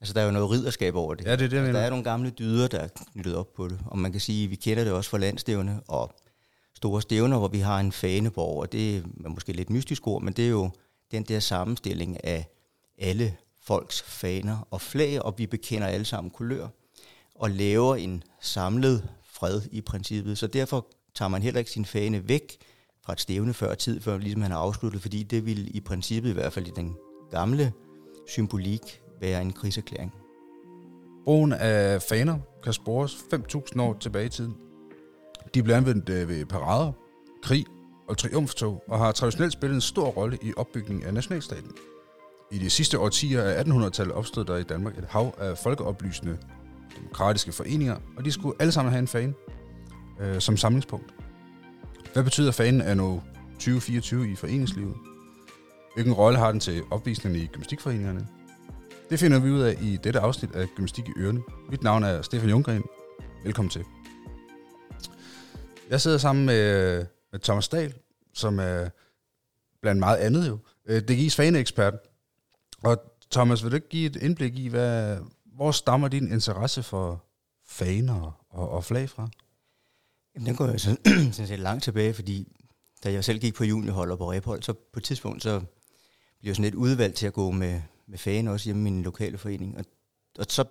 Altså, der er jo noget ridderskab over det. Ja, det er det, altså. Der er nogle gamle dyder, der er knyttet op på det. Og man kan sige, at vi kender det også fra landstævne og store stævner, hvor vi har en faneborg. Og det er måske lidt mystisk ord, men det er jo den der sammenstilling af alle folks faner og flag, og vi bekender alle sammen kulør og laver en samlet fred i princippet. Så derfor tager man heller ikke sin fane væk fra et stævne før tid, før ligesom han har afsluttet, fordi det ville i princippet, i hvert fald i den gamle symbolik, være en krigserklæring. Brugen af faner kan spores 5.000 år tilbage i tiden. De blev anvendt øh, ved parader, krig og triumftog, og har traditionelt spillet en stor rolle i opbygningen af nationalstaten. I de sidste årtier af 1800-tallet opstod der i Danmark et hav af folkeoplysende demokratiske foreninger, og de skulle alle sammen have en fane øh, som samlingspunkt. Hvad betyder fanen af nu 2024 i foreningslivet? Hvilken rolle har den til opvisningen i gymnastikforeningerne? Det finder vi ud af i dette afsnit af Gymnastik i Ørene. Mit navn er Stefan Junggren. Velkommen til. Jeg sidder sammen med, med Thomas Dahl, som er blandt meget andet jo. Øh, DGI's faneekspert. Og Thomas, vil du ikke give et indblik i, hvad, hvor stammer din interesse for faner og, og flag fra? Jamen, den går jo sådan, sådan set langt tilbage, fordi da jeg selv gik på juniorhold og på rephold, så på et tidspunkt, så blev jeg sådan lidt udvalgt til at gå med, med faner også hjemme i min lokale forening. Og, og så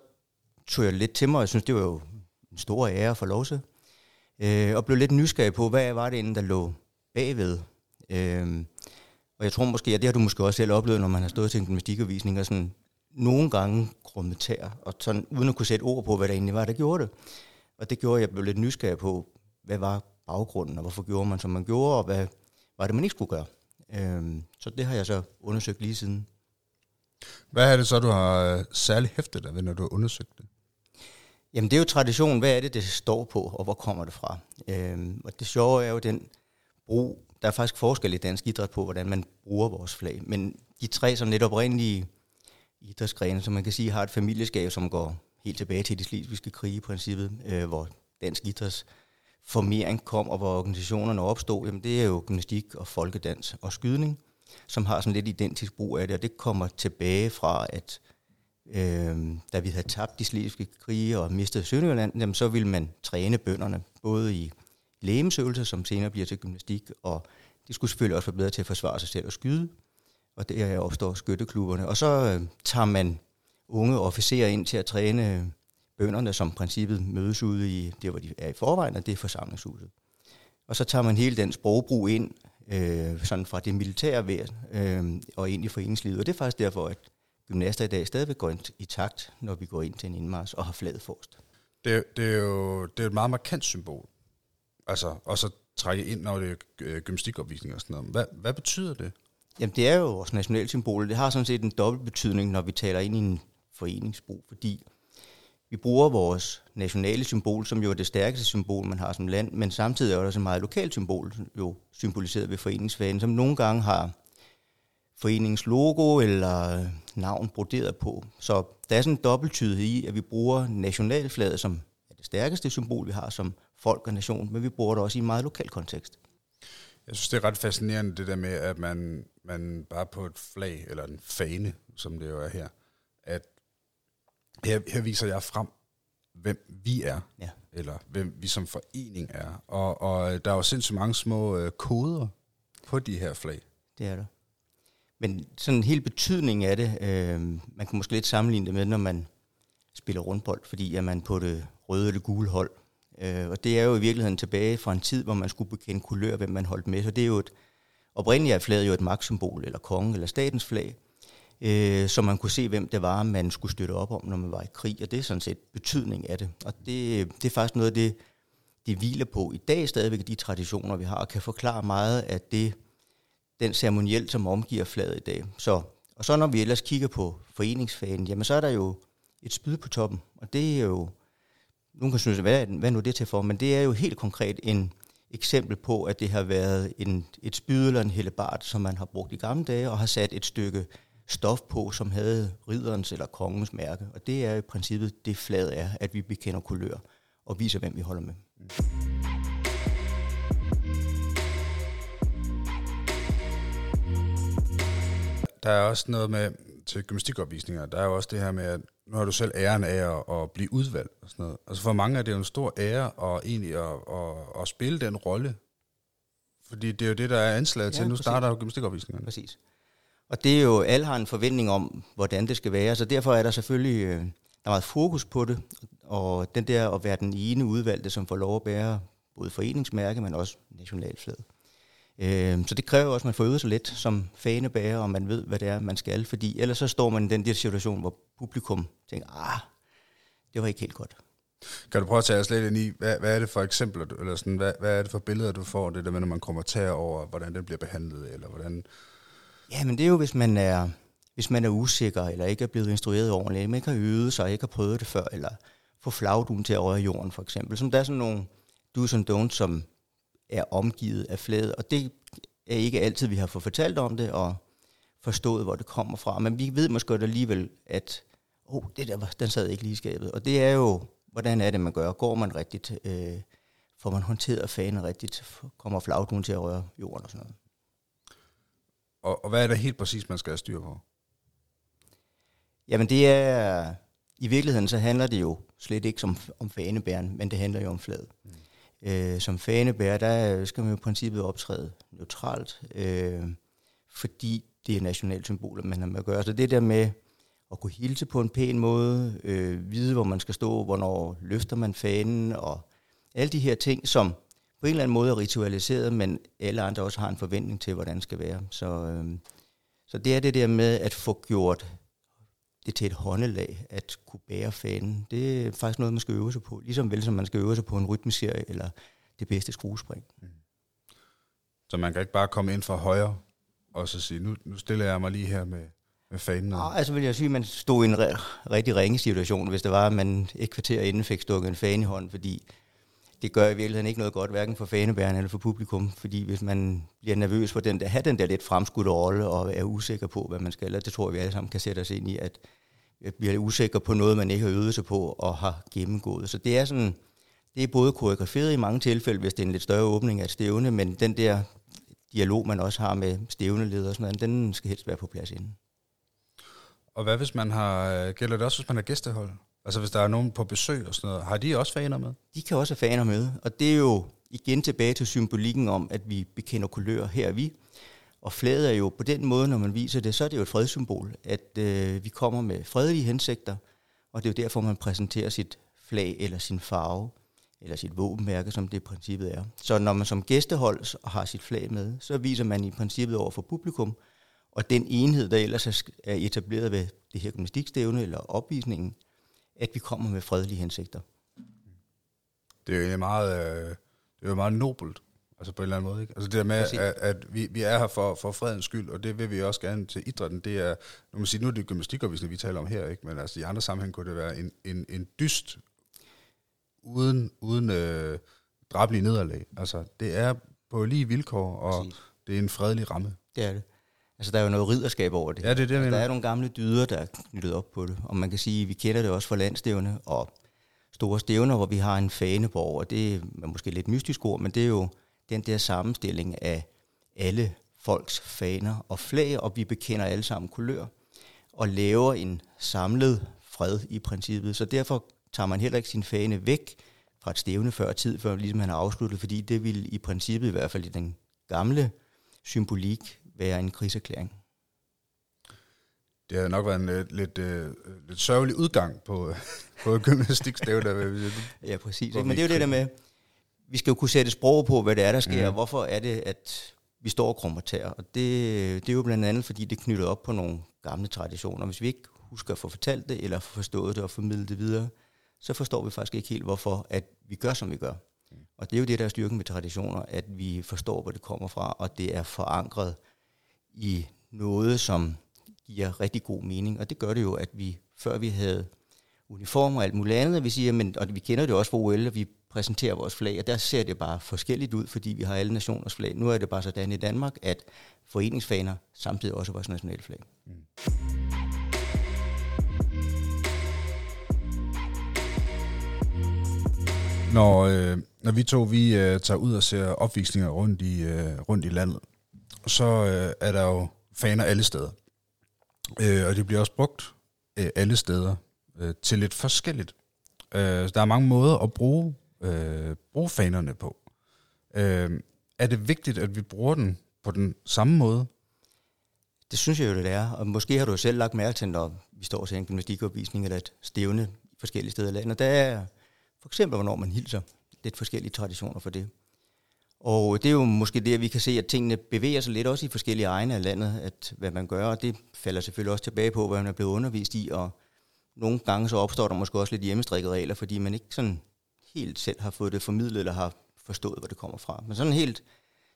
tog jeg lidt til mig, og jeg synes, det var jo en stor ære for lov til. Øh, og blev lidt nysgerrig på, hvad var det inden, der lå bagved. Øh, og jeg tror måske, at det har du måske også selv oplevet, når man har stået til en gymnastikavisning, og sådan nogle gange krummet tær, og sådan, uden at kunne sætte ord på, hvad der egentlig var, der gjorde det. Og det gjorde, at jeg blev lidt nysgerrig på, hvad var baggrunden, og hvorfor gjorde man, som man gjorde, og hvad var det, man ikke skulle gøre. Øhm, så det har jeg så undersøgt lige siden. Hvad er det så, du har øh, særligt hæftet dig ved, når du har undersøgt det? Jamen det er jo tradition. Hvad er det, det står på, og hvor kommer det fra? Øhm, og det sjove er jo den brug. Der er faktisk forskel i dansk idræt på, hvordan man bruger vores flag. Men de tre som netop oprindelige idrætsgrene, som man kan sige, har et familieskab, som går helt tilbage til de slesvigske krige i princippet, øh, hvor dansk idræts formering kom, og hvor organisationerne opstod, jamen det er jo gymnastik og folkedans og skydning, som har sådan lidt identisk brug af det, og det kommer tilbage fra, at øh, da vi havde tabt de slesvigske krige og mistet Sønderjylland, jamen så ville man træne bønderne, både i lægemsøvelser, som senere bliver til gymnastik, og de skulle selvfølgelig også være bedre til at forsvare sig selv og skyde, og der opstår skytteklubberne. Og så øh, tager man unge officerer ind til at træne bønderne, som princippet mødes ude i det, hvor de er i forvejen, og det er forsamlingshuset. Og så tager man hele den sprogbrug ind, øh, sådan fra det militære ved, øh, og ind i foreningslivet. Og det er faktisk derfor, at gymnaster i dag stadigvæk går ind i takt, når vi går ind til en indmars og har flaget forrest. Det, det er jo det er et meget markant symbol. Altså, og så trække ind, når det er øh, gymnastikopvisning og sådan noget. Hvad, hvad betyder det? Jamen, det er jo vores nationalsymbol. Det har sådan set en dobbelt betydning, når vi taler ind i en foreningsbrug, fordi vi bruger vores nationale symbol, som jo er det stærkeste symbol, man har som land, men samtidig er der også et meget lokalt symbol, jo symboliseret ved foreningsfanen, som nogle gange har foreningens logo eller navn broderet på. Så der er sådan en dobbelttydighed i, at vi bruger nationalflaget, som er det stærkeste symbol, vi har som folk og nation, men vi bruger det også i en meget lokal kontekst. Jeg synes, det er ret fascinerende, det der med, at man, man bare på et flag, eller en fane, som det jo er her, her, her viser jeg frem, hvem vi er, Ja. eller hvem vi som forening er. Og, og der er jo sindssygt mange små øh, koder på de her flag. Det er der. Men sådan helt betydning af det, øh, man kan måske lidt sammenligne det med, når man spiller rundbold, fordi er man på det røde eller gule hold. Øh, og det er jo i virkeligheden tilbage fra en tid, hvor man skulle bekende kulør, hvem man holdt med. Så det er jo et, oprindeligt er flaget jo et magtsymbol, eller kongen, eller statens flag, øh, så man kunne se, hvem det var, man skulle støtte op om, når man var i krig. Og det er sådan set betydning af det. Og det, det er faktisk noget af det, det hviler på i dag stadigvæk, de traditioner, vi har, og kan forklare meget af det, den ceremoniel, som omgiver flaget i dag. Så, og så når vi ellers kigger på foreningsfanen, jamen så er der jo et spyd på toppen, og det er jo, nogen kan synes, hvad er, hvad er nu det til for, men det er jo helt konkret en eksempel på, at det har været en, et spyd eller en hellebart, som man har brugt i gamle dage, og har sat et stykke stof på, som havde ridderens eller kongens mærke. Og det er i princippet det flaget er, at vi bekender kulør og viser, hvem vi holder med. Der er også noget med, til gymnastikopvisninger, der er jo også det her med, at nu har du selv æren af at, at blive udvalgt og sådan noget. Altså for mange er det jo en stor ære at egentlig at, at, at spille den rolle. Fordi det er jo det, der er anslaget til. Ja, Nu præcis. starter jo gymnastikopvisningerne. Præcis. Og det er jo, alle har en forventning om, hvordan det skal være, så derfor er der selvfølgelig øh, der er meget fokus på det, og den der at være den ene udvalgte, som får lov at bære både foreningsmærke, men også nationalflaget. Øh, så det kræver også, at man får øvet sig lidt som fanebærer, og man ved, hvad det er, man skal, fordi ellers så står man i den der situation, hvor publikum tænker, ah, det var ikke helt godt. Kan du prøve at tage os lidt ind i, hvad, hvad er det for eksempler, eller sådan, hvad, hvad er det for billeder, du får, det der med, når man kommer til over, hvordan den bliver behandlet, eller hvordan... Ja, men det er jo, hvis man er, hvis man er usikker, eller ikke er blevet instrueret ordentligt, eller ikke har øvet sig, ikke har prøvet det før, eller få flagduen til at røre jorden, for eksempel. Som der er sådan nogle do's and don'ts, som er omgivet af flæde, og det er ikke altid, vi har fået fortalt om det, og forstået, hvor det kommer fra. Men vi ved måske godt alligevel, at oh, det der, den sad ikke lige i skabet. Og det er jo, hvordan er det, man gør? Går man rigtigt? Øh, får man håndteret fanen rigtigt? Kommer flagduen til at røre jorden og sådan noget? Og, og hvad er det helt præcis, man skal have styr på? Jamen det er, i virkeligheden så handler det jo slet ikke som, om fanebæren, men det handler jo om flaget. Mm. Øh, som fanebærer, der skal man jo i princippet optræde neutralt, øh, fordi det er nationalsymboler, man har med at gøre. Så det der med at kunne hilse på en pæn måde, øh, vide, hvor man skal stå, hvornår løfter man fanen, og alle de her ting, som på en eller anden måde er ritualiseret, men alle andre også har en forventning til, hvordan det skal være. Så, øh, så det er det der med at få gjort det til et håndelag at kunne bære fanen. Det er faktisk noget, man skal øve sig på. Ligesom vel som man skal øve sig på en rytmeserie eller det bedste skruespring. Så man kan ikke bare komme ind fra højre, og så sige, nu, nu stiller jeg mig lige her med, med fanen. Nå, altså vil jeg sige, at man stod i en re- rigtig ringe situation, hvis det var, at man et kvarter inden fik stukket en fane i hånden, fordi det gør i virkeligheden ikke noget godt, hverken for fanebæreren eller for publikum, fordi hvis man bliver nervøs for den der, have den der lidt fremskudte rolle og er usikker på, hvad man skal, og det tror jeg, vi alle sammen kan sætte os ind i, at vi bliver usikker på noget, man ikke har øvet sig på og har gennemgået. Så det er sådan, det er både koreograferet i mange tilfælde, hvis det er en lidt større åbning af et stævne, men den der dialog, man også har med stævneleder og sådan noget, den skal helst være på plads inden. Og hvad hvis man har, gælder det også, hvis man har gæstehold? Altså hvis der er nogen på besøg og sådan noget, har de også faner med? De kan også have faner med, og det er jo igen tilbage til symbolikken om, at vi bekender kulør, her er vi. Og flaget er jo på den måde, når man viser det, så er det jo et fredssymbol, at øh, vi kommer med fredelige hensigter, og det er jo derfor, man præsenterer sit flag eller sin farve, eller sit våbenmærke, som det i princippet er. Så når man som gæstehold har sit flag med, så viser man i princippet over for publikum, og den enhed, der ellers er etableret ved det her gymnastikstævne eller opvisningen, at vi kommer med fredelige hensigter. Det er meget, øh, det er jo meget nobelt, altså på en eller anden måde. Ikke? Altså det der med, at, at vi, vi er her for, for fredens skyld, og det vil vi også gerne til idrætten. Det er, nu, må sige, nu er det gymnastikopvisning, vi taler om her, ikke? men altså i andre sammenhæng kunne det være en, en, en dyst uden, uden øh, drablige nederlag. Altså det er på lige vilkår, og Præcis. det er en fredelig ramme. Det er det. Altså, der er jo noget ridderskab over det. Ja, det er det, altså, der er nogle gamle dyder, der er knyttet op på det. Og man kan sige, at vi kender det også fra landstævne og store stævner, hvor vi har en faneborg. Og det er måske lidt mystisk ord, men det er jo den der sammenstilling af alle folks faner og flag, og vi bekender alle sammen kulør og laver en samlet fred i princippet. Så derfor tager man heller ikke sin fane væk fra et stævne før tid, før ligesom man har afsluttet, fordi det vil i princippet, i hvert fald i den gamle symbolik, være en kriserklæring. Det har nok været en øh, lidt, øh, lidt sørgelig udgang på, på gymnastikstævne. Ja, præcis. Ikke? Men det er jo det der med, vi skal jo kunne sætte sprog på, hvad det er, der sker, Ja. og hvorfor er det, at vi står og krummer. Og det, det er jo blandt andet, fordi det er knyttet op på nogle gamle traditioner. Hvis vi ikke husker at få fortalt det, eller få forstået det og formidlet det videre, så forstår vi faktisk ikke helt, hvorfor at vi gør, som vi gør. Og det er jo det, der er styrken med traditioner, at vi forstår, hvor det kommer fra, og det er forankret i noget, som giver rigtig god mening. Og det gør det jo, at vi, før vi havde uniformer og alt muligt andet, vi siger, men, og vi kender det også fra OL, og vi præsenterer vores flag, og der ser det bare forskelligt ud, fordi vi har alle nationers flag. Nu er det bare sådan i Danmark, at foreningsfaner samtidig også er vores nationalflag. Når, øh, når vi to vi øh, tager ud og ser opvisninger rundt i, øh, rundt i landet, så øh, er der jo faner alle steder. Øh, og det bliver også brugt øh, alle steder. øh, til lidt forskelligt. Øh, der er mange måder at bruge, øh, bruge fanerne på. Øh, er det vigtigt, at vi bruger den på den samme måde? Det synes jeg jo, det er. Og måske har du jo selv lagt mærke til, når vi står til en gymnastikopvisning eller et stævne forskellige steder i landet. Der er for eksempel, hvornår man hilser. Lidt forskellige traditioner for det. Og det er jo måske det, at vi kan se, at tingene bevæger sig lidt også i forskellige egne af landet, at hvad man gør, og det falder selvfølgelig også tilbage på, hvad man er blevet undervist i, og nogle gange så opstår der måske også lidt hjemmestrikkede regler, fordi man ikke sådan helt selv har fået det formidlet, eller har forstået, hvor det kommer fra. Men sådan helt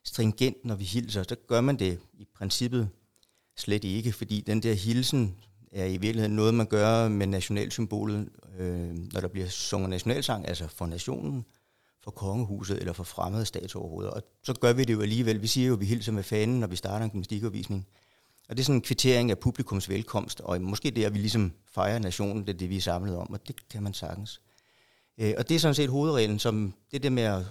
stringent, når vi hilser, så gør man det i princippet slet ikke, fordi den der hilsen er i virkeligheden noget, man gør med nationalsymbolet, øh, når der bliver sunget nationalsang, altså for nationen, for kongehuset eller for fremmede statsoverhoveder. Og så gør vi det jo alligevel. Vi siger jo, at vi hilser med fanen, når vi starter en gymnastikovervisning. Og det er sådan en kvittering af publikums velkomst, og måske det, at vi ligesom fejrer nationen, det er det, vi er samlet om, og det kan man sagtens. Øh, og det er sådan set hovedreglen, som det der med at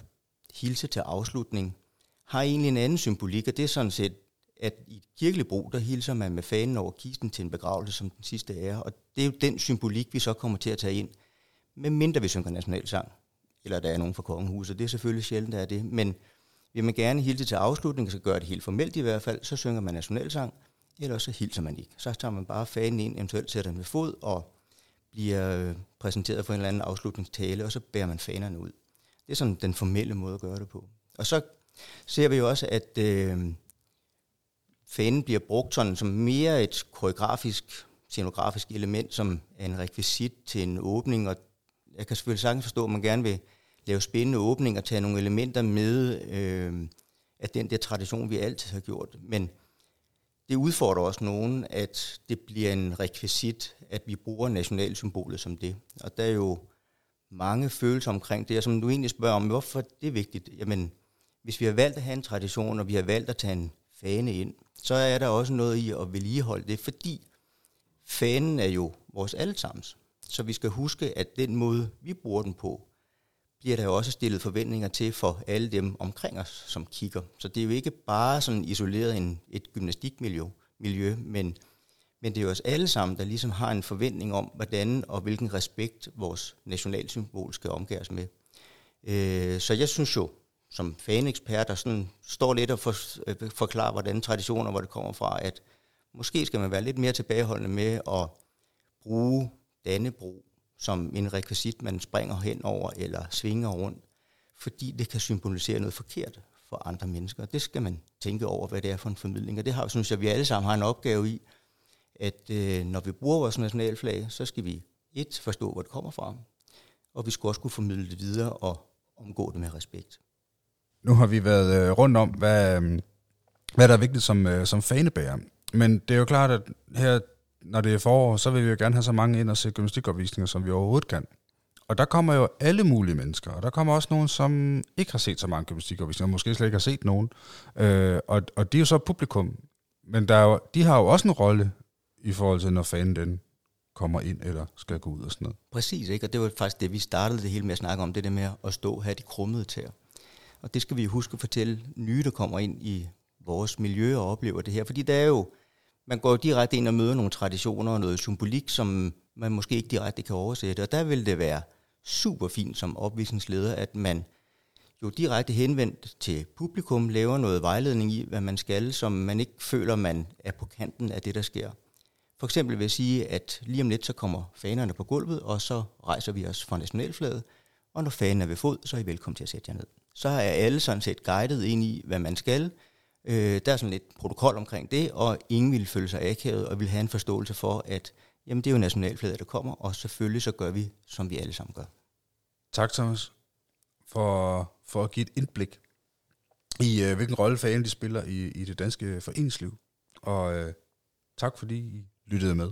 hilse til afslutning, har egentlig en anden symbolik, og det er sådan set, at i et brug, der hilser man med fanen over kisten til en begravelse som den sidste ære, og det er jo den symbolik, vi så kommer til at tage ind, med mindre vi synger nationalsang eller der er nogen fra kongehuset. Det er selvfølgelig sjældent, der er det. Men vil man gerne hilse til afslutning, så gør det helt formelt i hvert fald, så synger man nationalsang, eller så hilser man ikke. Så tager man bare fanen ind, eventuelt sætter den med fod, og bliver øh, præsenteret for en eller anden afslutningstale, og så bærer man fanerne ud. Det er sådan den formelle måde at gøre det på. Og så ser vi jo også, at øh, fanen bliver brugt sådan som mere et koreografisk, scenografisk element, som er en rekvisit til en åbning, og jeg kan selvfølgelig sagtens forstå, at man gerne vil lave spændende åbninger og tage nogle elementer med øh, af den der tradition, vi altid har gjort. Men det udfordrer også nogen, at det bliver en rekvisit, at vi bruger nationalsymbolet som det. Og der er jo mange følelser omkring det, og som du egentlig spørger om, hvorfor det er vigtigt. Jamen, hvis vi har valgt at have en tradition, og vi har valgt at tage en fane ind, så er der også noget i at vedligeholde det, fordi fanen er jo vores allesammens. Så vi skal huske, at den måde, vi bruger den på, bliver der jo også stillet forventninger til for alle dem omkring os, som kigger. Så det er jo ikke bare sådan isoleret en, et gymnastikmiljø, miljø, men, men det er jo os alle sammen, der ligesom har en forventning om, hvordan og hvilken respekt vores nationalsymbol skal omgæres med. Øh, så jeg synes jo, som fanekspert, der sådan står lidt og for, øh, forklarer, hvordan traditioner, hvor det kommer fra, at måske skal man være lidt mere tilbageholdende med at bruge Dannebro som en rekvisit, man springer hen over eller svinger rundt, fordi det kan symbolisere noget forkert for andre mennesker. Det skal man tænke over, hvad det er for en formidling. Og det har, synes jeg, vi alle sammen har en opgave i, at øh, når vi bruger vores nationalflag, så skal vi et, forstå, hvor det kommer fra, og vi skal også kunne formidle det videre og omgå det med respekt. Nu har vi været øh, rundt om, hvad, hvad der er vigtigt som, øh, som fanebærer. Men det er jo klart, at her når det er forår, så vil vi jo gerne have så mange ind og se gymnastikopvisninger, som vi overhovedet kan. Og der kommer jo alle mulige mennesker, og der kommer også nogen, som ikke har set så mange gymnastikopvisninger, måske slet ikke har set nogen. Øh, og, og de er jo så publikum, men der er jo, de har jo også en rolle i forhold til, når fanden den kommer ind eller skal gå ud og sådan noget. Præcis, ikke? og det var faktisk det, vi startede det hele med at snakke om, det der med at stå og have de krummede tæer. Og det skal vi huske at fortælle nye, der kommer ind i vores miljø og oplever det her, fordi der er jo man går direkte ind og møder nogle traditioner og noget symbolik, som man måske ikke direkte kan oversætte. Og der vil det være super fint som opvisningsleder, at man jo direkte henvendt til publikum laver noget vejledning i, hvad man skal, som man ikke føler, man er på kanten af det, der sker. For eksempel vil jeg sige, at lige om lidt, så kommer fanerne på gulvet, og så rejser vi os fra nationalflaget, og når fanen er ved fod, så er I velkommen til at sætte jer ned. Så er alle sådan set guidet ind i, hvad man skal, Øh, der er sådan lidt protokol omkring det, og ingen vil føle sig akavet og vil have en forståelse for, at jamen, det er jo nationalflaget, der kommer, og selvfølgelig så gør vi, som vi alle sammen gør. Tak, Thomas, for, for at give et indblik i, øh, hvilken rolle fagen de spiller i, i det danske foreningsliv. Og øh, tak, fordi I lyttede med.